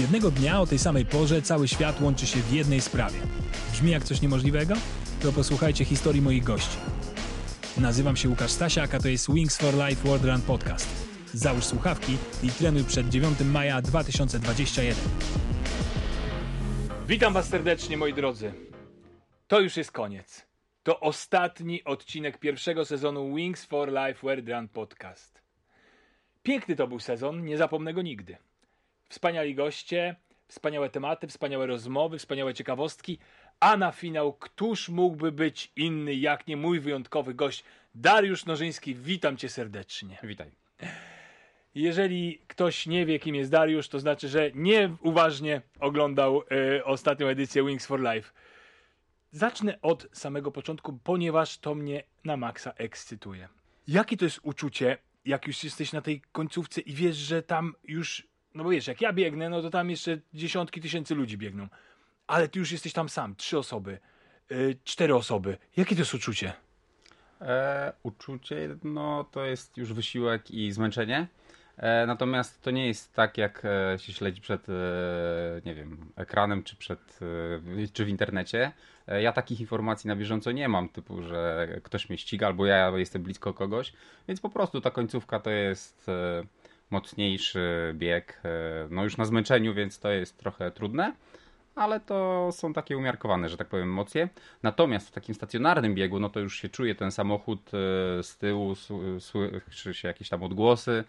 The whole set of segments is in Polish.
Jednego dnia o tej samej porze cały świat łączy się w jednej sprawie. Brzmi jak coś niemożliwego? To posłuchajcie historii moich gości. Nazywam się Łukasz Stasiak, a to jest Wings for Life World Run Podcast. Załóż słuchawki i trenuj przed 9 maja 2021. Witam Was serdecznie, moi drodzy. To już jest koniec. To ostatni odcinek pierwszego sezonu Wings for Life World Run Podcast. Piękny to był sezon, nie zapomnę go nigdy. Wspaniali goście, wspaniałe tematy, wspaniałe rozmowy, wspaniałe ciekawostki, a na finał któż mógłby być inny jak nie mój wyjątkowy gość Dariusz Nożyński. Witam cię serdecznie. Witaj. Jeżeli ktoś nie wie, kim jest Dariusz, to znaczy, że nie uważnie oglądał y, ostatnią edycję Wings for Life. Zacznę od samego początku, ponieważ to mnie na maksa ekscytuje. Jakie to jest uczucie, jak już jesteś na tej końcówce i wiesz, że tam już, no bo wiesz, jak ja biegnę, no to tam jeszcze dziesiątki tysięcy ludzi biegną. Ale ty już jesteś tam sam, trzy osoby, y, cztery osoby. Jakie to jest uczucie? E, uczucie, no to jest już wysiłek i zmęczenie. E, natomiast to nie jest tak, jak e, się śledzi przed, e, nie wiem, ekranem czy, przed, e, czy w internecie. E, ja takich informacji na bieżąco nie mam, typu, że ktoś mnie ściga albo ja jestem blisko kogoś, więc po prostu ta końcówka to jest mocniejszy bieg. E, no już na zmęczeniu, więc to jest trochę trudne. Ale to są takie umiarkowane, że tak powiem, emocje. Natomiast w takim stacjonarnym biegu, no to już się czuje ten samochód e, z tyłu, sły- słyszy się jakieś tam odgłosy,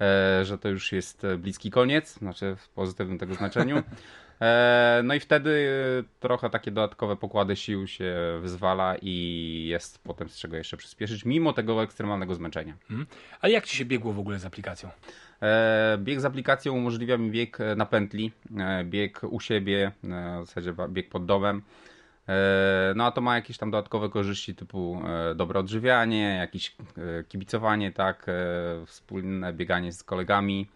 e, że to już jest bliski koniec, znaczy w pozytywnym tego znaczeniu. E, No i wtedy e, trochę takie dodatkowe pokłady sił się wyzwala i jest potem z czego jeszcze przyspieszyć, mimo tego ekstremalnego zmęczenia. Mhm. Ale jak ci się biegło w ogóle z aplikacją? E, Bieg z aplikacją umożliwia mi bieg na pętli, bieg u siebie, w zasadzie bieg pod domem. No a to ma jakieś tam dodatkowe korzyści typu dobre odżywianie, jakieś kibicowanie, tak, wspólne bieganie z kolegami.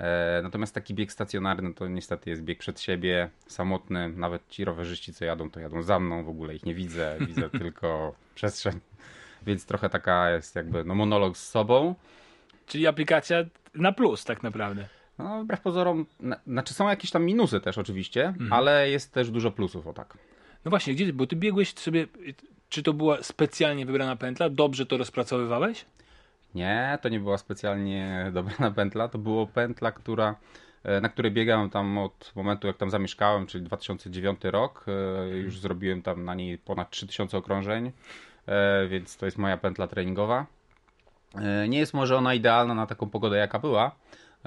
E, Natomiast taki bieg stacjonarny to niestety jest bieg przed siebie, samotny. Nawet ci rowerzyści, co jadą, to jadą za mną, w ogóle ich nie widzę, widzę tylko przestrzeń. Więc trochę taka jest jakby no, monolog z sobą. Czyli aplikacja na plus tak naprawdę. No, wbrew pozorom, na, znaczy są jakieś tam minusy też oczywiście, ale jest też dużo plusów, o tak. No właśnie, gdzie bo ty biegłeś sobie, czy to była specjalnie wybrana pętla? Dobrze to rozpracowywałeś? Nie, to nie była specjalnie dobrana pętla, to była pętla, która, e, na której biegałem tam od momentu, jak tam zamieszkałem, czyli 2009 rok. E, Już zrobiłem tam na niej ponad 3000 okrążeń, e, więc to jest moja pętla treningowa. Nie jest może ona idealna na taką pogodę, jaka była,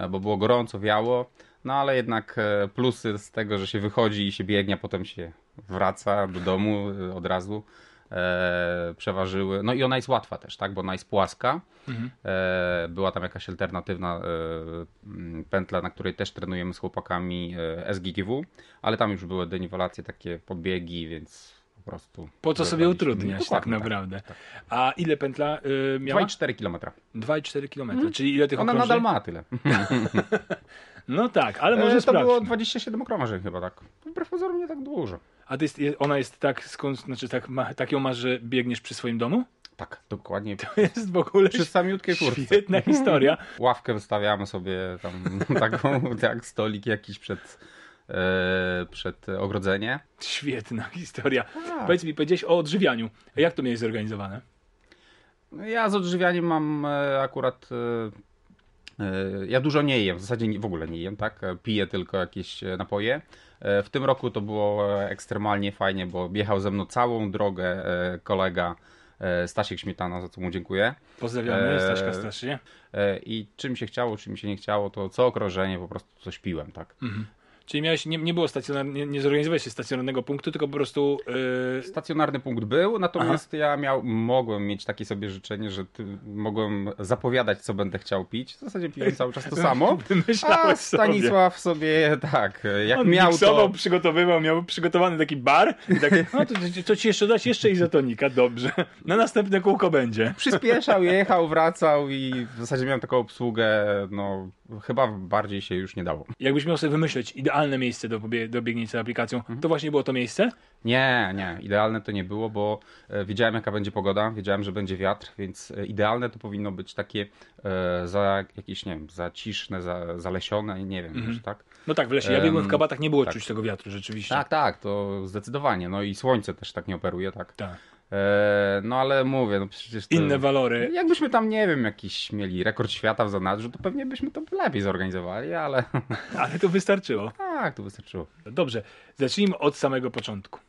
bo było gorąco, wiało, no ale jednak plusy z tego, że się wychodzi i się biegnie, a potem się wraca do domu od razu, e, przeważyły. No i ona jest łatwa też, tak, bo ona jest płaska. E, była tam jakaś alternatywna e, pętla, na której też trenujemy z chłopakami e, SGGW, ale tam już były deniwelacje, takie podbiegi, więc po prostu... Po co sobie utrudniać tak Dokładnie, naprawdę? A ile pętla y, miała? 2,4 km. 2,4 km. Czyli ile tych Ona okrążeń? nadal ma tyle. No tak, ale E, może to sprawdźmy. było 27 okrążeń chyba tak. Wbrew pozorom nie tak dużo. A ty jest, je- ona jest tak, skąd, znaczy tak, ma, tak ją masz, że biegniesz przy swoim domu? Tak, dokładnie. To jest w ogóle Przy samiutkiej furtce. świetna historia. Ławkę wystawiamy sobie tam taką, jak stolik jakiś przed, e, przed ogrodzenie. Świetna historia. Tak. Powiedz mi, powiedziałeś o odżywianiu. A jak to miałeś zorganizowane? Ja z odżywianiem mam e, akurat. e, Ja dużo nie jem, w zasadzie w ogóle nie jem, tak? Piję tylko jakieś napoje. W tym roku to było e, ekstremalnie fajnie, bo jechał ze mną całą drogę e, kolega e, Stasiek Śmietana, za co mu dziękuję. Pozdrawiamy, Staśka strasznie. E, I czym się chciało, czym się nie chciało, to co okrążenie po prostu coś piłem, tak? Czyli miałeś, nie, nie było stacjonarnego, nie, nie zorganizowałeś się stacjonarnego punktu, tylko po prostu yy, Stacjonarny punkt był, natomiast ja miał, mogłem mieć takie sobie życzenie, że mogłem zapowiadać, co będę chciał pić. W zasadzie piłem cały czas to samo. A wymyślałeś sobie. Stanisław sobie, tak, jak On miał to... przygotowywał, miał przygotowany taki bar i tak, no to, to, ci jeszcze dać jeszcze izotonika, dobrze. Na następne kółko będzie. Przyspieszał, jechał, wracał i w zasadzie miałem taką obsługę, no chyba bardziej się już nie dało. Jakbyś miał sobie wymyśleć idealne miejsce do, pobie- do biegnięcia aplikacją. To właśnie było to miejsce? Nie, nie, idealne to nie było, bo e, wiedziałem jaka będzie pogoda, wiedziałem, że będzie wiatr, więc e, idealne to powinno być takie e, za jakieś, nie wiem, zaciszne, za, zalesione, nie wiem, może tak? No tak, w lesie. Ja biegłem w kabatach, nie było tak. czuć tego wiatru rzeczywiście. Tak, tak, to zdecydowanie. No i słońce też tak nie operuje, tak? Tak. E, no ale mówię, no przecież to... Inne walory. Jakbyśmy tam, nie wiem, jakiś mieli rekord świata w zanadrzu, to pewnie byśmy to lepiej zorganizowali, ale Ale to wystarczyło. tak, to wystarczyło. Dobrze, zacznijmy od samego początku.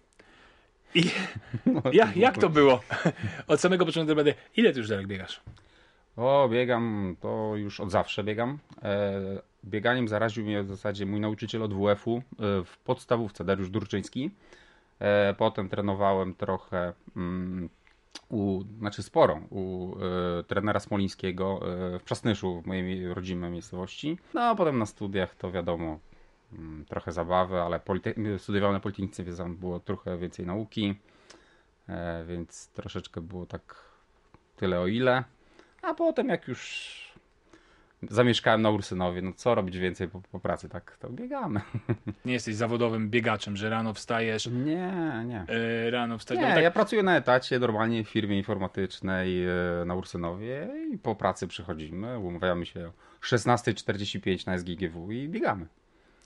I jak, jak to było? Od samego początku będę. Ile ty już Darek biegasz? O, biegam, to już od zawsze biegam. E, bieganiem zaraził mnie w zasadzie mój nauczyciel od WF-u e, w podstawówce, Dariusz Durczyński. E, potem trenowałem trochę, mm, u, znaczy sporo, u e, trenera Smolińskiego e, w Przasnyszu, w mojej rodzimej miejscowości. No a potem na studiach to wiadomo, mm, trochę zabawy, ale studiowałem na Politechnice, więc tam było trochę więcej nauki, więc troszeczkę było tak tyle o ile. A potem jak już zamieszkałem na Ursynowie, no co robić więcej po, po pracy, tak to biegamy. Nie jesteś zawodowym biegaczem, że rano wstajesz, Nie, nie. e, rano wstajesz. Nie, no tak, ja pracuję na etacie normalnie w firmie informatycznej e, na Ursynowie i po pracy przychodzimy, umawiamy się o 16.45 na SGGW i biegamy.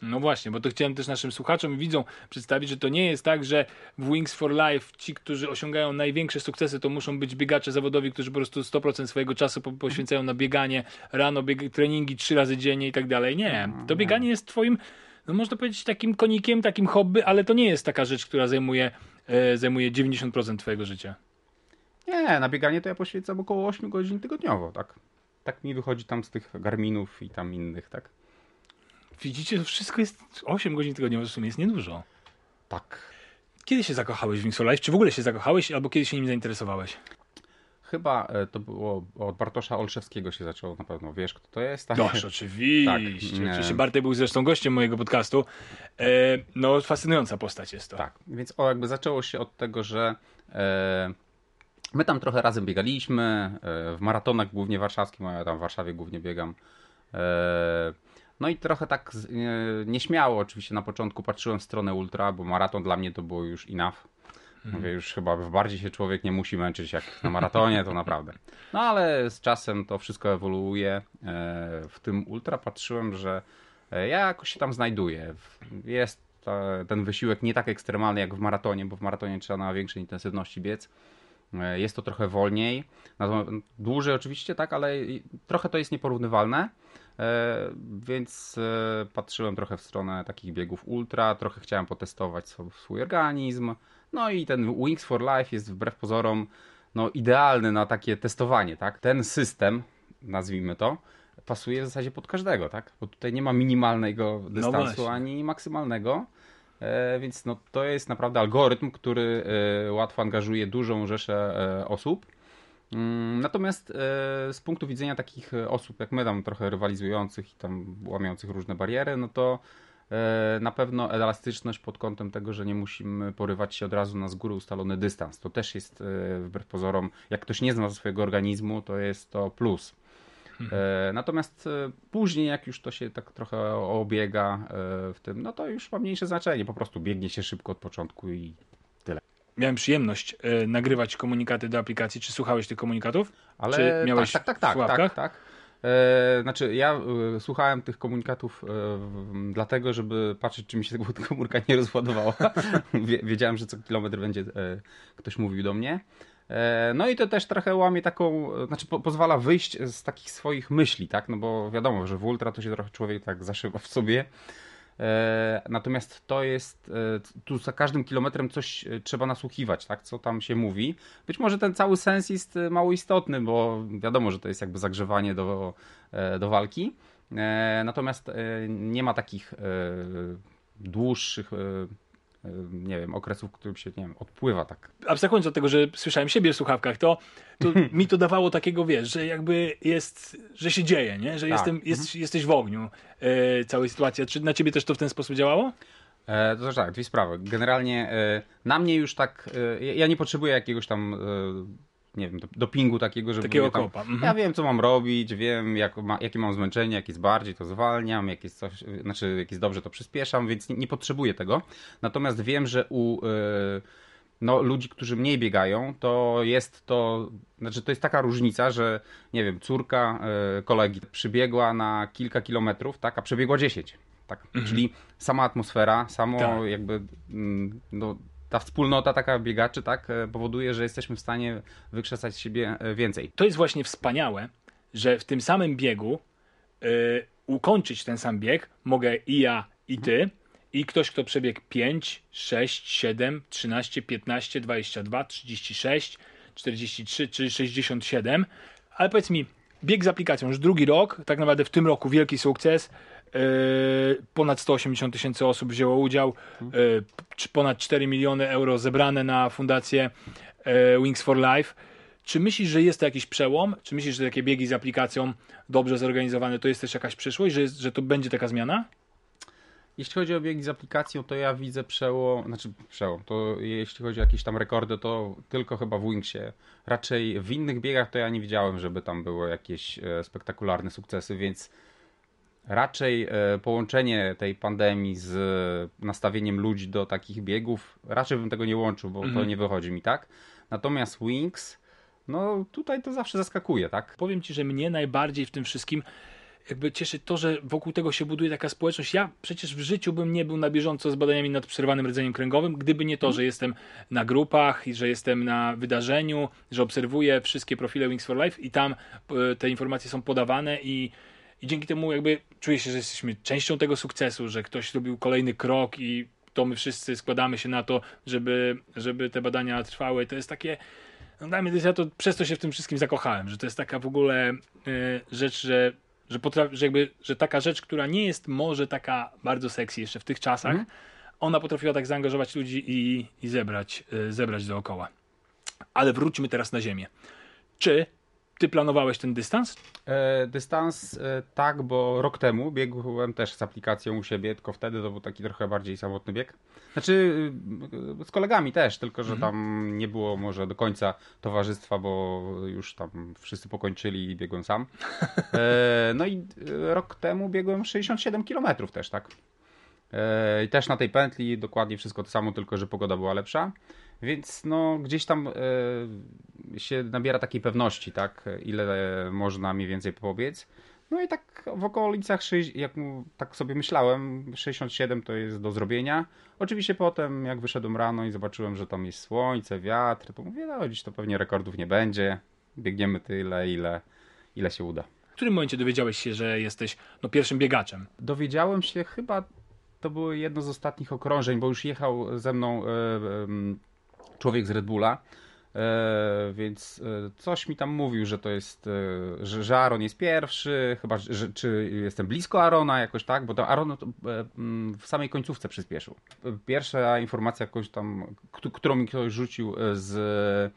No właśnie, bo to chciałem też naszym słuchaczom i widzom przedstawić, że to nie jest tak, że w Wings for Life ci, którzy osiągają największe sukcesy, to muszą być biegacze zawodowi, którzy po prostu 100% swojego czasu po- poświęcają na bieganie, rano bieg- treningi trzy razy dziennie i tak dalej. Nie, to bieganie jest twoim, no można powiedzieć takim konikiem, takim hobby, ale to nie jest taka rzecz, która zajmuje, e, zajmuje 90% twojego życia. Nie, na bieganie to ja poświęcam około 8 godzin tygodniowo, tak. Tak mi wychodzi tam z tych Garminów i tam innych, tak. Widzicie, to wszystko jest 8 godzin tygodniowo, w sumie jest niedużo. Tak. Kiedy się zakochałeś w Wings Life? Czy w ogóle się zakochałeś, albo kiedy się nim zainteresowałeś? Chyba e, to było od Bartosza Olszewskiego się zaczęło na pewno. Wiesz, kto to jest? Tak? Noż, oczywiście. Tak, oczywiście. Bartek był zresztą gościem mojego podcastu. E, no, fascynująca postać jest to. Tak, więc o, jakby zaczęło się od tego, że e, my tam trochę razem biegaliśmy, e, w maratonach głównie warszawskim, a ja tam w Warszawie głównie biegam. E, no i trochę tak nie, nieśmiało oczywiście na początku patrzyłem w stronę ultra, bo maraton dla mnie to było już enough. Mówię, już chyba w bardziej się człowiek nie musi męczyć jak na maratonie, to naprawdę. No ale z czasem to wszystko ewoluuje. E, W tym ultra patrzyłem, że e, ja jakoś się tam znajduję. Jest ten wysiłek nie tak ekstremalny jak w maratonie, bo w maratonie trzeba na większej intensywności biec. E, Jest to trochę wolniej. Dłużej oczywiście, tak, ale trochę to jest nieporównywalne. E, Więc e, patrzyłem trochę w stronę takich biegów ultra, trochę chciałem potestować sw- swój organizm. No i ten Wings for Life jest wbrew pozorom no, idealny na takie testowanie, tak? Ten system, nazwijmy to, pasuje w zasadzie pod każdego, tak? Bo tutaj nie ma minimalnego dystansu właśnie. ani maksymalnego. E, więc no, to jest naprawdę algorytm, który łatwo angażuje dużą rzeszę osób. Mm, Natomiast e, z punktu widzenia takich e, osób jak my, tam trochę rywalizujących i tam łamiących różne bariery, no to e, na pewno elastyczność pod kątem tego, że nie musimy porywać się od razu na z góry ustalony dystans. To też jest wbrew pozorom, jak ktoś nie zna swojego organizmu, to jest to plus. E, Natomiast później, jak już to się tak trochę obiega w tym, no to już ma mniejsze znaczenie. Po prostu biegnie się szybko od początku i Miałem przyjemność e, nagrywać komunikaty do aplikacji. Czy słuchałeś tych komunikatów? Ale Czy miałeś tak, tak, w tak, tak, słuchawkach? tak, tak. E, znaczy, ja e, słuchałem tych komunikatów e, w- dlatego, żeby patrzeć, czy mi się tego komórka nie rozładowała. Wie, wiedziałem, że co kilometr będzie ktoś mówił do mnie. No i to też trochę łamie taką, znaczy po, pozwala wyjść z takich swoich myśli, tak? No bo wiadomo, że w ultra to się trochę człowiek tak zaszywa w sobie. E, Natomiast to jest, e, tu za każdym kilometrem coś e, trzeba nasłuchiwać, tak, co tam się mówi. Być może ten cały sens jest mało istotny, bo wiadomo, że to jest jakby zagrzewanie do, do walki. Natomiast nie ma takich dłuższych, nie wiem, okresów, w którym się, nie wiem, odpływa tak. Abstrahując od tego, że słyszałem siebie w słuchawkach, to, to mi to dawało takiego, wiesz, że jakby jest, że się dzieje, nie? Że Tak. jestem, jest, jesteś w ogniu e, całej sytuacji. Czy na ciebie też to w ten sposób działało? E, to znaczy tak, dwie sprawy. Generalnie e, na mnie już tak, e, ja- ja nie potrzebuję jakiegoś tam nie wiem, dopingu takiego, żeby Takiego tam, kopa. Mhm. Ja wiem, co mam robić, wiem, jak ma, jakie mam zmęczenie, jak jest bardziej, to zwalniam, jak jest coś, znaczy, jak jest dobrze, to przyspieszam, więc nie, nie potrzebuję tego. Natomiast wiem, że u y, no, ludzi, którzy mniej biegają, to jest to, znaczy to jest taka różnica, że nie wiem, córka y, kolegi przybiegła na kilka kilometrów, tak, a przebiegła 10. Tak? Czyli sama atmosfera, samo Tak. jakby mm, no, ta wspólnota taka biegaczy tak e, powoduje, że jesteśmy w stanie wykrzesać siebie e, więcej. To jest właśnie wspaniałe, że w tym samym biegu y, ukończyć ten sam bieg mogę i ja, i ty, i ktoś, kto przebiegł 5, 6, 7, 13, 15, 22, 36, 43 czy 67. Ale powiedz mi, bieg z aplikacją już drugi rok, tak naprawdę w tym roku wielki sukces. Yy, ponad 180 tysięcy osób wzięło udział, p- ponad 4 miliony euro zebrane na fundację yy, Wings for Life. Czy myślisz, że jest to jakiś przełom? Czy myślisz, że takie biegi z aplikacją dobrze zorganizowane to jest też jakaś przyszłość, że, jest, że to będzie taka zmiana? Jeśli chodzi o biegi z aplikacją, to ja widzę przełom, znaczy przełom, to jeśli chodzi o jakieś tam rekordy, to tylko chyba w Wingsie. Raczej w innych biegach to ja nie widziałem, żeby tam były jakieś e, spektakularne sukcesy, więc raczej e, połączenie tej pandemii z e, nastawieniem ludzi do takich biegów, raczej bym tego nie łączył, bo to Mhm. nie wychodzi mi tak. Natomiast Wings, no tutaj to zawsze zaskakuje, tak? Powiem ci, że mnie najbardziej w tym wszystkim jakby cieszy to, że wokół tego się buduje taka społeczność. Ja przecież w życiu bym nie był na bieżąco z badaniami nad przerwanym rdzeniem kręgowym, gdyby nie to, że jestem na grupach i że jestem na wydarzeniu, że obserwuję wszystkie profile Wings for Life i tam e, te informacje są podawane i, i dzięki temu jakby czuję się, że jesteśmy częścią tego sukcesu, że ktoś zrobił kolejny krok i to my wszyscy składamy się na to, żeby, żeby te badania trwały. To jest takie no dla mnie to jest, ja to przez to się w tym wszystkim zakochałem, że to jest taka w ogóle y, rzecz, że, że, potrafi, że, jakby, że taka rzecz, która nie jest może taka bardzo sexy jeszcze w tych czasach, Mhm. ona potrafiła tak zaangażować ludzi i, i zebrać, y, zebrać dookoła. Ale wróćmy teraz na ziemię. Czy ty planowałeś ten dystans? E, dystans e, tak, bo rok temu biegłem też z aplikacją u siebie, tylko wtedy to był taki trochę bardziej samotny bieg. Znaczy e, z kolegami też, tylko że tam nie było może do końca towarzystwa, bo już tam wszyscy pokończyli i biegłem sam. E, no i e, rok temu biegłem 67 km też, tak. I też na tej pętli dokładnie wszystko to samo, tylko że pogoda była lepsza. Więc no gdzieś tam e, się nabiera takiej pewności, tak, ile można mniej więcej pobiec. No i tak w okolicach, jak tak sobie myślałem, 67 to jest do zrobienia. Oczywiście potem, jak wyszedłem rano i zobaczyłem, że tam jest słońce, wiatr, to mówię, no dziś to pewnie rekordów nie będzie. Biegniemy tyle, ile, ile się uda. W którym momencie dowiedziałeś się, że jesteś no, pierwszym biegaczem? Dowiedziałem się chyba, to było jedno z ostatnich okrążeń, bo już jechał ze mną e, em, człowiek z Red Bulla, e, więc e, coś mi tam mówił, że to jest, e, że, że Aaron jest pierwszy, chyba, że, czy jestem blisko Arona jakoś tak, bo to Aaron to, e, mm, w samej końcówce przyspieszył. Pierwsza informacja jakąś tam, któ- którą mi ktoś rzucił z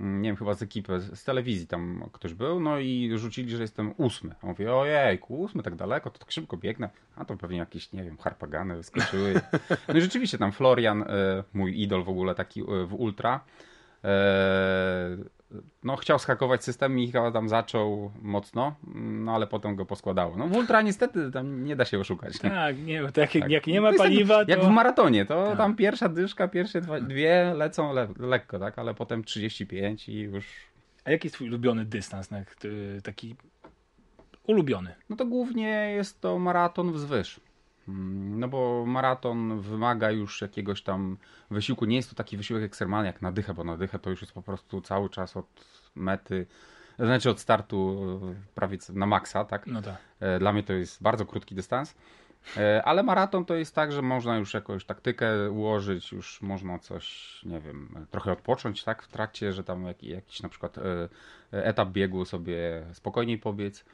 nie wiem, chyba z ekipy, z telewizji tam ktoś był, no i rzucili, że jestem ósmy. A mówię, ojejku, ósmy tak daleko, to tak szybko biegnę. A to pewnie jakieś, nie wiem, harpagany wyskoczyły. No i rzeczywiście tam Florian, e, mój idol w ogóle taki e, w ultra, e, no chciał skakować system i chyba tam zaczął mocno, no ale potem go poskładało. No w ultra niestety tam nie da się oszukać. Tak, nie, tak jak, Tak. jak nie To ma paliwa, jak, to... jak w maratonie, to Tak. tam pierwsza dyszka, pierwsze dwa, dwie lecą le, lekko, tak? Ale potem 35 i już. A jaki jest twój ulubiony dystans? Taki ulubiony. No to głównie jest to maraton wzwyż. Mm, No bo maraton wymaga już jakiegoś tam wysiłku. Nie jest to taki wysiłek ekstremalny jak na dychę, bo na dychę to już jest po prostu cały czas od mety, znaczy od startu e, prawie na maksa, tak? No tak. E, Dla mnie to jest bardzo krótki dystans. E, Ale maraton to jest tak, że można już jakąś taktykę ułożyć, już można coś, nie wiem, trochę odpocząć, tak, w trakcie, że tam jak- jakiś na przykład etap biegu sobie spokojniej pobiec.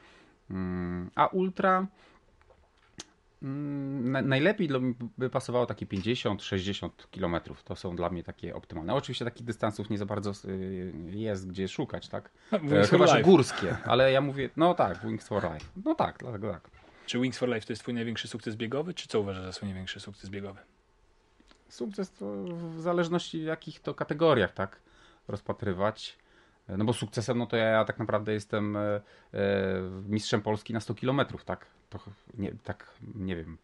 Mm, A ultra na- najlepiej by pasowało takie 50-60 km. To są dla mnie takie optymalne. Oczywiście takich dystansów nie za bardzo y, jest gdzie szukać, tak? No, E, Wings Chyba, że górskie, ale ja mówię, no tak, Wings for Life. No tak, dlatego tak. Czy Wings for Life to jest twój największy sukces biegowy, czy co uważasz za swój największy sukces biegowy? Sukces to w zależności w jakich to kategoriach, tak, rozpatrywać. No bo sukcesem, no to ja tak naprawdę jestem e, e, mistrzem Polski na 100 km, tak? To nie, tak, nie wiem,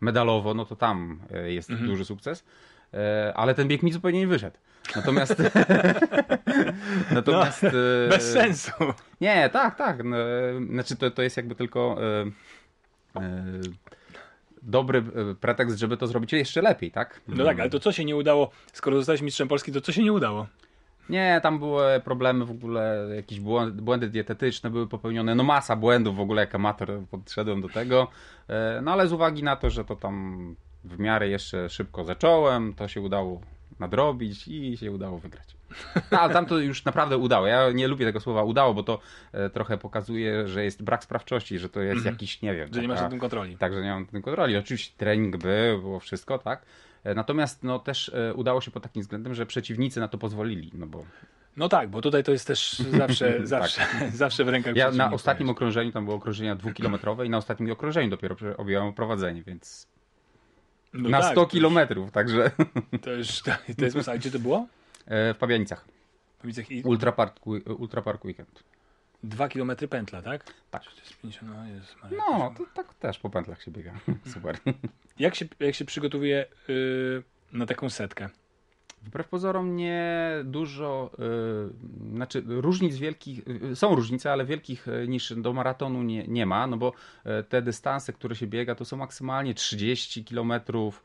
medalowo, no to tam e, jest Mhm. duży sukces, ale ten bieg mi zupełnie nie wyszedł. Natomiast... natomiast No, Bez sensu. Nie, tak, tak. No, znaczy to, to jest jakby tylko e, e, dobry pretekst, żeby to zrobić jeszcze lepiej, tak? No tak, ale to co się nie udało? Skoro zostałeś mistrzem Polski, to co się nie udało? Nie, tam były problemy w ogóle, jakieś błędy, błędy dietetyczne były popełnione, no masa błędów w ogóle, jak amator podszedłem do tego, E, no ale z uwagi na to, że to tam w miarę jeszcze szybko zacząłem, to się udało nadrobić i się udało wygrać. Ale tam to już naprawdę udało. Ja nie lubię tego słowa udało, bo to e, trochę pokazuje, że jest brak sprawczości, że to jest jakiś, nie wiem. Że nie masz taka- nad tym kontroli. tak, że nie mam nad tym kontroli. Oczywiście trening był, było wszystko, tak. E, Natomiast no, też e, udało się pod takim względem, że przeciwnicy na to pozwolili, no bo No tak, bo tutaj to jest też zawsze, zawsze, zawsze w rękach Tak. ja na ostatnim okrążeniu, tam było okrążenia dwukilometrowe i na ostatnim okrążeniu dopiero objęłem prowadzenie, więc No na tak, 100 to już- kilometrów, także To już, to, to jest A gdzie to było? E, w Pabianicach. W Micach i Ultra Park, Ultra Park Weekend. dwa kilometry pętla, tak? Tak. To jest 50, no. No, to tak też po pętlach się biega. Super. Jak się, jak się przygotowuje yy, na taką setkę? Wbrew pozorom nie dużo, y, znaczy różnic wielkich, y, są różnice, ale wielkich y, niż do maratonu nie, nie ma, no bo y, te dystanse, które się biega, to są maksymalnie 30 kilometrów,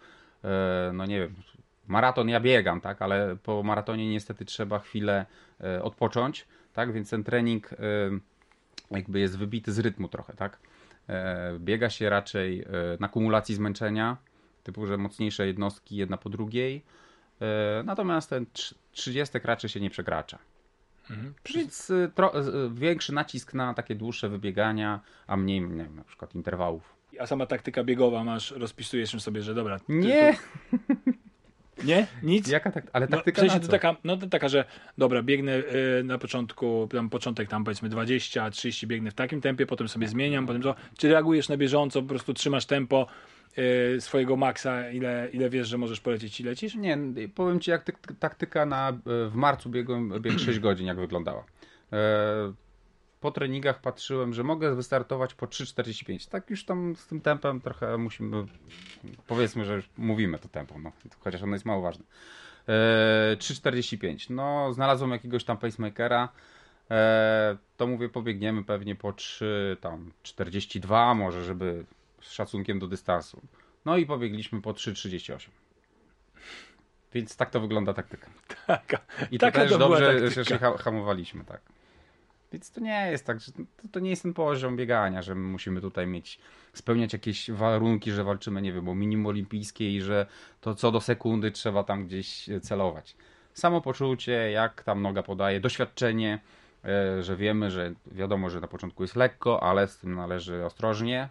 y, no nie wiem, maraton ja biegam, tak, ale po maratonie niestety trzeba chwilę y, odpocząć, tak, więc ten trening y, jakby jest wybity z rytmu trochę, tak. E, Biega się raczej na kumulacji zmęczenia, typu, że mocniejsze jednostki jedna po drugiej, E, Natomiast ten trz- 30 raczej się nie przekracza. Mhm. Więc tro, większy nacisk na takie dłuższe wybiegania, a mniej nie wiem, na przykład interwałów. A sama taktyka biegowa masz, rozpisujesz sobie, że dobra. Nie! Tu, nie? Nic? Jaka tak, ale No, w taktyka sensie na to co? taka, no to taka, że dobra, biegnę y, na początku, tam początek tam powiedzmy 20, 30 biegnę w takim tempie, potem sobie zmieniam, potem co. Czy reagujesz na bieżąco, po prostu trzymasz tempo y, swojego maksa, ile, ile wiesz, że możesz polecieć i lecisz? Nie, powiem ci jak tyk- taktyka na, w marcu biegłem bieg 6 godzin jak wyglądała. E, Po treningach patrzyłem, że mogę wystartować po 3,45. Tak już tam z tym tempem trochę musimy, powiedzmy, że już mówimy to tempo, no, chociaż ono jest mało ważne. E, 3,45. No, znalazłem jakiegoś tam pacemakera. E, to mówię, pobiegniemy pewnie po 3, tam 42 może, żeby z szacunkiem do dystansu. No i pobiegliśmy po 3,38. Więc tak to wygląda taktyka. Taka, I to taka też dobrze, taktyka. że się ha- hamowaliśmy, tak. Więc to nie jest tak, że to, to nie jest ten poziom biegania, że my musimy tutaj mieć, spełniać jakieś warunki, że walczymy, nie wiem, o minimum olimpijskie i że to co do sekundy trzeba tam gdzieś e, celować. Samopoczucie, jak tam noga podaje, doświadczenie, e, że wiemy, że wiadomo, że na początku jest lekko, ale z tym należy ostrożnie.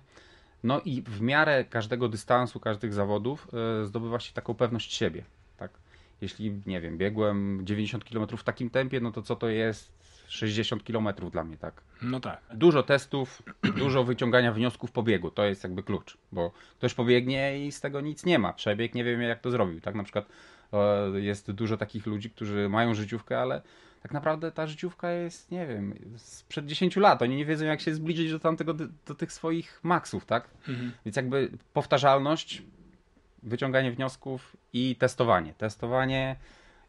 No i w miarę każdego dystansu, każdych zawodów e, zdobywa się taką pewność siebie, tak? Jeśli, nie wiem, biegłem 90 km w takim tempie, no to co to jest 60 km dla mnie, tak? No tak. Dużo testów, dużo wyciągania wniosków po biegu, to jest jakby klucz, bo ktoś pobiegnie i z tego nic nie ma, przebieg, nie wiem jak to zrobił, tak? Na przykład jest dużo takich ludzi, którzy mają życiówkę, ale tak naprawdę ta życiówka jest, nie wiem, sprzed 10 lat, oni nie wiedzą jak się zbliżyć do tamtego, do tych swoich maksów, tak? Mhm. Więc jakby powtarzalność, wyciąganie wniosków i testowanie. Testowanie,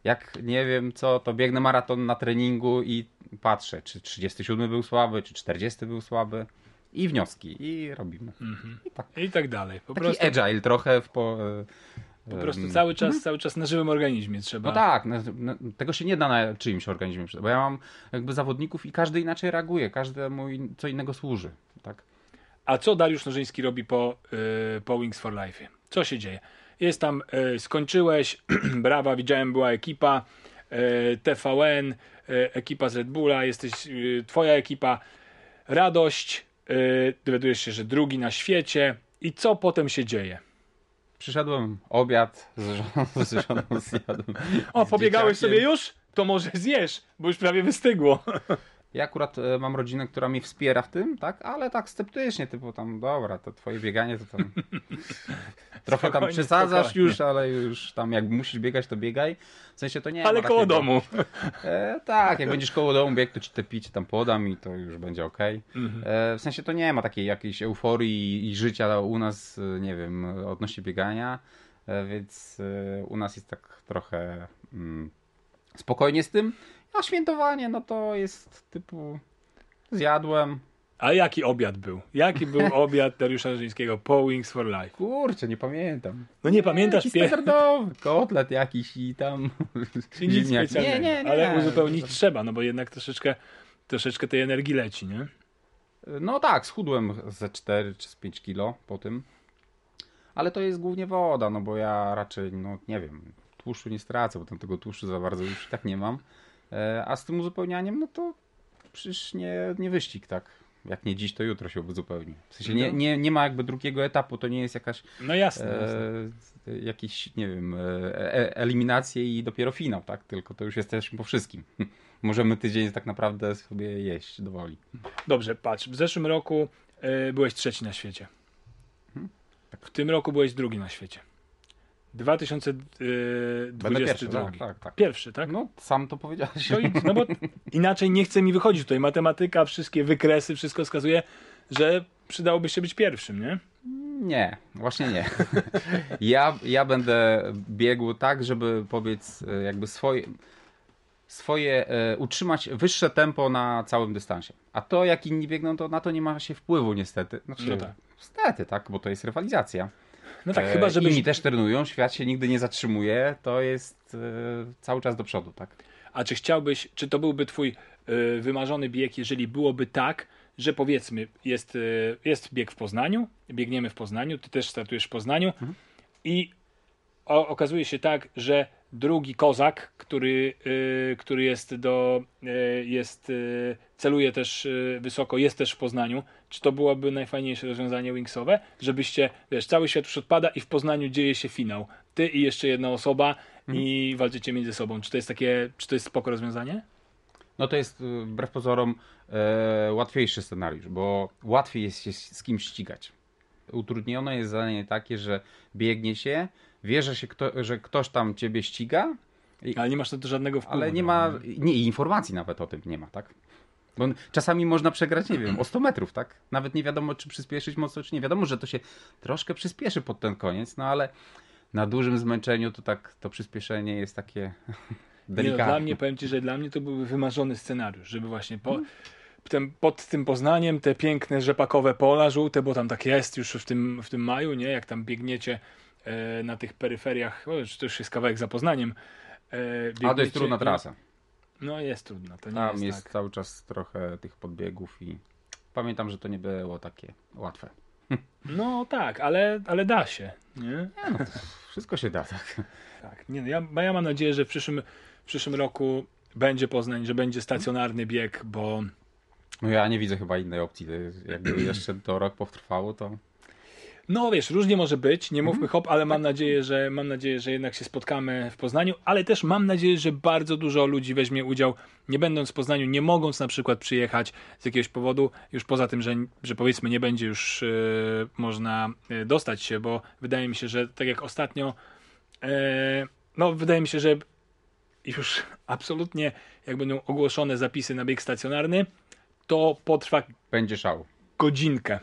jak nie wiem co, to biegnę maraton na treningu i patrzę, czy 37 był słaby, czy 40 był słaby. I wnioski, i robimy. I tak. I tak dalej. Po Taki prostu, agile trochę w po, po prostu cały czas, cały czas na żywym organizmie trzeba. No tak, no, no, tego się nie da na czyimś organizmie, bo ja mam jakby zawodników i każdy inaczej reaguje, każdemu in- co innego służy. Tak. A co Dariusz Nożyński robi po, y, po Wings for Life? Co się dzieje? Jest tam, y, skończyłeś, brawa, widziałem, była ekipa, y, TVN, y, ekipa z Red Bulla, jesteś, twoja ekipa, radość, dowiadujesz się, że drugi na świecie i co potem się dzieje? Przyszedłem, obiad z żoną, z żoną zjadłem. O, pobiegałeś dzieciakiem. sobie już? To może zjesz, bo już prawie wystygło. Ja akurat e, mam rodzinę, która mnie wspiera w tym, tak, ale tak sceptycznie, typu tam, dobra, to twoje bieganie to tam trochę tam przesadzasz spokojnie. już, ale już tam jak musisz biegać, to biegaj. W sensie to nie Ale koło takiego- domu. E, tak, jak będziesz koło domu biegł, to ci te picie tam podam i to już będzie ok. Mhm. E, w sensie to nie ma takiej jakiejś euforii i życia u nas, e, nie wiem, odnośnie biegania, e, więc u nas jest tak trochę mm, spokojnie z tym. A świętowanie, no to jest typu zjadłem. A jaki obiad był? Jaki był obiad Dariusza Rzyńskiego po Wings for Life? Kurczę, nie pamiętam. No nie pamiętasz pie... standardowy kotlet jakiś i tam nic specjalnego. Nie, nie, nie. Ale uzupełnić trzeba, no bo jednak troszeczkę, troszeczkę tej energii leci, nie? No tak, schudłem ze 4 czy z 5 kilo po tym. Ale to jest głównie woda, no bo ja raczej, no nie wiem, tłuszczu nie stracę, bo tam tego tłuszczu za bardzo już i tak nie mam. E, A z tym uzupełnianiem, no to przecież nie, nie wyścig, tak? Jak nie dziś, to jutro się uzupełni. W sensie nie, nie, nie ma jakby drugiego etapu, to nie jest jakaś No jasne. jasne. e, jakiś, nie wiem, e, e, eliminacje i dopiero finał, tak? Tylko to już jesteśmy po wszystkim. Możemy tydzień tak naprawdę sobie jeść do woli. Dobrze, patrz, w zeszłym roku e, byłeś trzeci na świecie. W tym roku byłeś drugi na świecie. Będę 2022. pierwszy, tak, tak, tak. Pierwszy, tak? No, sam to powiedziałeś. I, no bo inaczej nie chce mi wychodzić tutaj. Matematyka, wszystkie wykresy, wszystko wskazuje, że przydałoby się być pierwszym, nie? Nie, właśnie nie. Ja, ja będę biegł tak, żeby powiedz e, jakby swoje, swoje e, utrzymać wyższe tempo na całym dystansie. A to jak inni biegną, to na to nie ma się wpływu niestety. Znaczy, No tak. Niestety, tak, bo to jest rywalizacja. No tak, E, chyba żebyś... Inni też trenują, świat się nigdy nie zatrzymuje, to jest e, cały czas do przodu, tak. A czy chciałbyś, czy to byłby twój y, wymarzony bieg, jeżeli byłoby tak, że powiedzmy, jest, y, jest bieg w Poznaniu, biegniemy w Poznaniu, ty też startujesz w Poznaniu i o, okazuje się tak, że drugi kozak, który, y, który jest do, y, jest, celuje też y, wysoko, jest też w Poznaniu, czy to byłoby najfajniejsze rozwiązanie wingsowe, żebyście, wiesz, cały świat już odpada i w Poznaniu dzieje się finał. Ty i jeszcze jedna osoba i walczycie między sobą. Czy to jest takie, czy to jest spoko rozwiązanie? No to jest y, wbrew pozorom e, łatwiejszy scenariusz, bo łatwiej jest się z kimś ścigać. Utrudnione jest zadanie takie, że biegnie się, wie, że, się kto, że ktoś tam ciebie ściga, Ale nie masz na to żadnego wpływu. ale nie no, ma, nie? nie, i informacji nawet o tym nie ma, tak? Bo czasami można przegrać, nie wiem, o 100 metrów, tak? Nawet nie wiadomo, czy przyspieszyć mocno, czy nie. Wiadomo, że to się troszkę przyspieszy pod ten koniec, no ale na dużym zmęczeniu to tak, to przyspieszenie jest takie Nie, no, delikatne. dla mnie, powiem Ci, że dla mnie to byłby wymarzony scenariusz, żeby właśnie po, tym, pod tym Poznaniem te piękne rzepakowe pola żółte, bo tam tak jest już w tym, w tym maju, nie? Jak tam biegniecie e, na tych peryferiach, o, to już jest kawałek za Poznaniem. E, A to jest trudna trasa. No jest trudna, to nie Tam jest, jest tak. cały czas trochę tych podbiegów i pamiętam, że to nie było takie łatwe. No tak, ale, ale da się, nie? Wszystko się da, tak. Tak, nie, no ja, ja mam nadzieję, że w przyszłym, w przyszłym roku będzie Poznań, że będzie stacjonarny bieg, bo No ja nie widzę chyba innej opcji. Jakby jeszcze to rok potrwało, to No wiesz, różnie może być, nie mówmy hop, ale mam nadzieję, że mam nadzieję, że jednak się spotkamy w Poznaniu, ale też mam nadzieję, że bardzo dużo ludzi weźmie udział, nie będąc w Poznaniu, nie mogąc na przykład przyjechać z jakiegoś powodu, już poza tym, że, że powiedzmy nie będzie już e, można e, dostać się, bo wydaje mi się, że tak jak ostatnio, e, no wydaje mi się, że już absolutnie jak będą ogłoszone zapisy na bieg stacjonarny, to potrwa będzie szał. godzinkę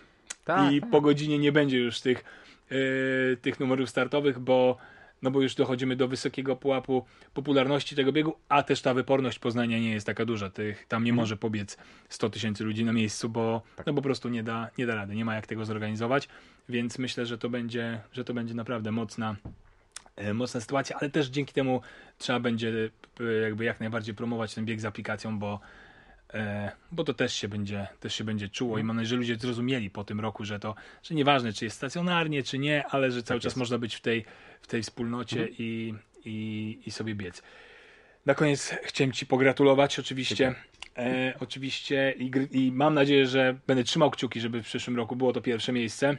Tak, i po godzinie nie będzie już tych, yy, tych numerów startowych, bo, no bo już dochodzimy do wysokiego pułapu popularności tego biegu, a też ta wyporność Poznania nie jest taka duża. Tych, tam nie Mhm. może pobiec 100 tysięcy ludzi na miejscu, bo Tak. no po prostu nie da, nie da rady, nie ma jak tego zorganizować, więc myślę, że to będzie, że to będzie naprawdę mocna, e, mocna sytuacja, ale też dzięki temu trzeba będzie e, jakby jak najbardziej promować ten bieg z aplikacją, bo bo to też się będzie, też się będzie czuło i mam nadzieję, że ludzie zrozumieli po tym roku, że to, że nieważne czy jest stacjonarnie, czy nie, ale że cały czas jest. można być w tej, w tej wspólnocie i, i, i sobie biec. Na koniec chciałem Ci pogratulować oczywiście. E, oczywiście i, i mam nadzieję, że będę trzymał kciuki, żeby w przyszłym roku było to pierwsze miejsce.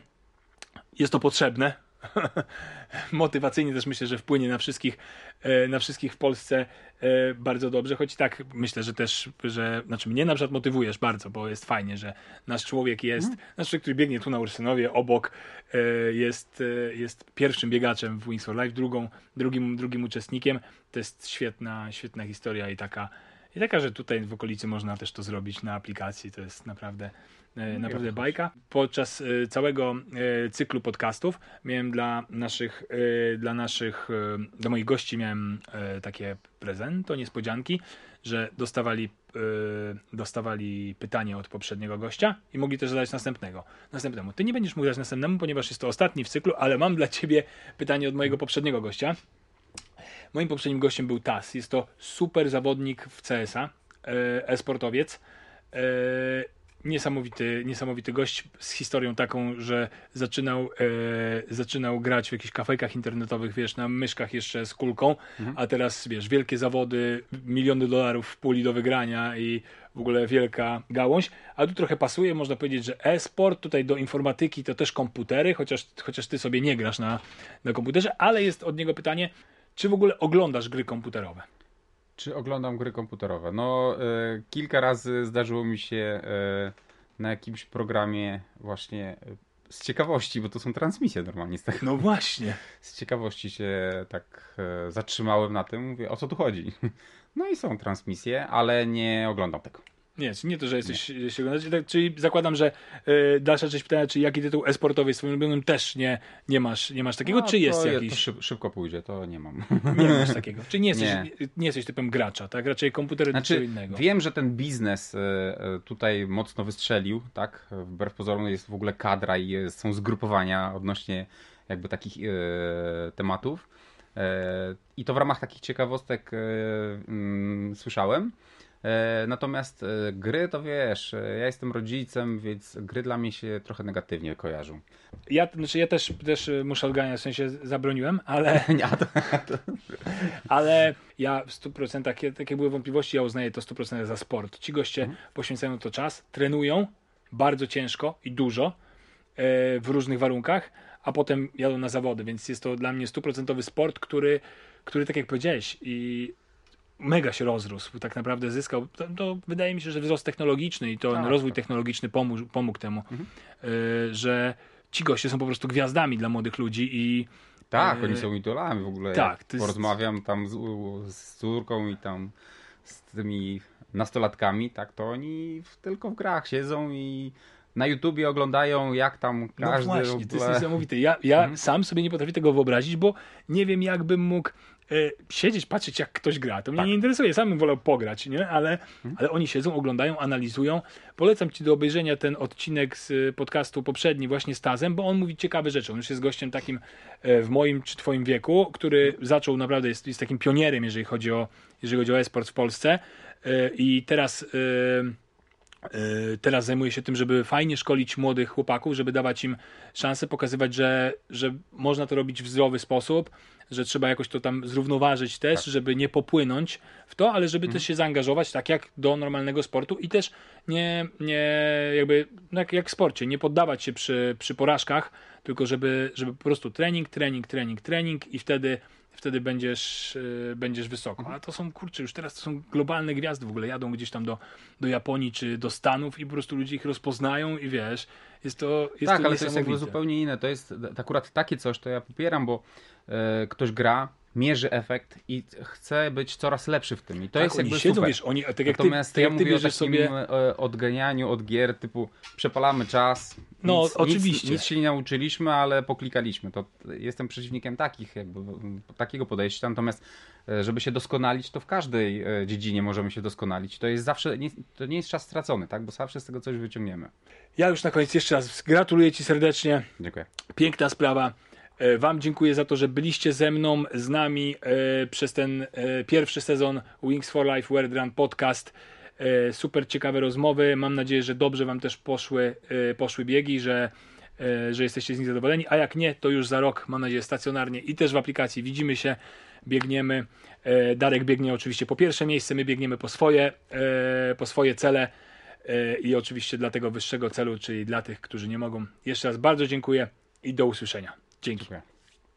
Jest to potrzebne, motywacyjnie też myślę, że wpłynie na wszystkich, e, na wszystkich w Polsce e, bardzo dobrze, choć tak myślę, że też, że, znaczy mnie na przykład motywujesz bardzo, bo jest fajnie, że nasz człowiek jest, mm. nasz człowiek, który biegnie tu na Ursynowie, obok, e, jest, jest pierwszym biegaczem w Wings for Life, drugą, drugim, drugim uczestnikiem, to jest świetna, świetna historia i taka, i taka, że tutaj w okolicy można też to zrobić na aplikacji, to jest naprawdę naprawdę bajka. Podczas e, całego e, cyklu podcastów miałem dla naszych, dla naszych, dla moich gości miałem takie prezento, niespodzianki, że dostawali, dostawali pytanie od poprzedniego gościa i mogli też zadać następnego. Następnemu. Ty nie będziesz mógł dać następnemu, ponieważ jest to ostatni w cyklu, ale mam dla ciebie pytanie od mojego poprzedniego gościa. Moim poprzednim gościem był Tas. Jest to super zawodnik w CSA, e-sportowiec niesamowity, niesamowity gość z historią taką, że zaczynał, e, zaczynał grać w jakichś kafejkach internetowych, wiesz, na myszkach jeszcze z kulką, mhm. a teraz, wiesz, wielkie zawody, miliony dolarów w puli do wygrania i w ogóle wielka gałąź, a tu trochę pasuje, można powiedzieć, że e-sport, tutaj do informatyki to też komputery, chociaż, chociaż ty sobie nie grasz na, na komputerze, ale jest od niego pytanie, czy w ogóle oglądasz gry komputerowe? Czy oglądam gry komputerowe? No, y, kilka razy zdarzyło mi się y, na jakimś programie właśnie y, z ciekawości, bo to są transmisje normalnie z tego. No właśnie. Z ciekawości się tak zatrzymałem na tym, mówię, o co tu chodzi? No i są transmisje, ale nie oglądam tego. Nie, nie to, że jesteś nie. Tak, czyli zakładam, że y, dalsza część pytania, czy jaki tytuł esportowy swoim ulubionym też nie, nie, masz, nie masz takiego, no, czy jest to, jakiś? To szyb, szybko pójdzie, to nie mam. Nie masz takiego. Czy nie jesteś, nie. nie jesteś typem gracza, tak? Raczej komputer znaczy, czy innego. Wiem, że ten biznes y, tutaj mocno wystrzelił, tak? Wbrew pozorom jest w ogóle kadra i jest, są zgrupowania odnośnie jakby takich y, tematów. I to w ramach takich ciekawostek mm, słyszałem. E, natomiast e, gry to wiesz, e, ja jestem rodzicem, więc gry dla mnie się trochę negatywnie kojarzą. Ja, znaczy ja też, też muszę odganiać, w sensie zabroniłem, ale. Nie, to, to... ale ja w 100%, takie, takie były wątpliwości, ja uznaję to 100% za sport. Ci goście mhm. poświęcają to czas, trenują bardzo ciężko i dużo w różnych warunkach, a potem jadą na zawody, więc jest to dla mnie stuprocentowy sport, który, który tak jak powiedziałeś, i mega się rozrósł, tak naprawdę zyskał. To, to, wydaje mi się, że wzrost technologiczny i to tak, rozwój tak. technologiczny pomógł, pomógł temu, mhm. y, że ci goście są po prostu gwiazdami dla młodych ludzi i tak, y, oni są idolami w ogóle. Tak, jest... porozmawiam tam z, z córką i tam z tymi nastolatkami, tak, to oni w, tylko w grach siedzą i na YouTubie oglądają, jak tam no każdy... No właśnie, to jest niesamowite. Ja, ja mhm. sam sobie nie potrafię tego wyobrazić, bo nie wiem, jakbym mógł siedzieć, patrzeć jak ktoś gra, to mnie tak. nie interesuje, sam bym wolał pograć, nie? Ale, hmm. ale oni siedzą, oglądają, analizują. Polecam ci do obejrzenia ten odcinek z podcastu poprzedni właśnie z Tazem, bo on mówi ciekawe rzeczy. On już jest gościem takim e, w moim czy twoim wieku, który zaczął naprawdę, jest, jest takim pionierem, jeżeli chodzi o, jeżeli chodzi o e-sport w Polsce e, i teraz teraz zajmuje się tym, żeby fajnie szkolić młodych chłopaków, żeby dawać im szansę, pokazywać, że, że można to robić w zdrowy sposób, że trzeba jakoś to tam zrównoważyć też, tak. żeby nie popłynąć w to, ale żeby mhm. też się zaangażować tak jak do normalnego sportu i też nie, nie jakby no jak, jak w sporcie, nie poddawać się przy, przy porażkach, tylko żeby, żeby po prostu trening, trening, trening, trening i wtedy wtedy będziesz, yy, będziesz wysoko. Mhm. A to są, kurczę, już teraz to są globalne gwiazdy w ogóle, jadą gdzieś tam do, do Japonii czy do Stanów i po prostu ludzie ich rozpoznają i wiesz, jest to jest Tak, to ale to jest jakby zupełnie inne. To jest akurat takie coś, to ja popieram, bo ktoś gra, mierzy efekt i chce być coraz lepszy w tym. I to tak, jest jakby siedzą, super. Wiesz, oni, tak jak Natomiast ty, tak ja mówię o takim sobie... E, odganianiu od gier typu przepalamy czas. No nic, oczywiście. Nic, nic, się nie nauczyliśmy, ale poklikaliśmy. To jestem przeciwnikiem takich, jakby, takiego podejścia. Natomiast e, żeby się doskonalić, to w każdej dziedzinie możemy się doskonalić. To jest zawsze, nie, to nie jest czas stracony, tak? bo zawsze z tego coś wyciągniemy. Ja już na koniec jeszcze raz gratuluję Ci serdecznie. Dziękuję. Piękna sprawa. E, wam dziękuję za to, że byliście ze mną, z nami e, przez ten e, pierwszy sezon Wings for Life World Run podcast. Super ciekawe rozmowy. Mam nadzieję, że dobrze Wam też poszły, poszły biegi, że, że jesteście z nich zadowoleni. A jak nie, to już za rok, mam nadzieję, stacjonarnie i też w aplikacji widzimy się, biegniemy. Darek biegnie oczywiście po pierwsze miejsce, my biegniemy po swoje, po swoje cele i oczywiście dla tego wyższego celu, czyli dla tych, którzy nie mogą. Jeszcze raz bardzo dziękuję i do usłyszenia. Dzięki. Dziękuję.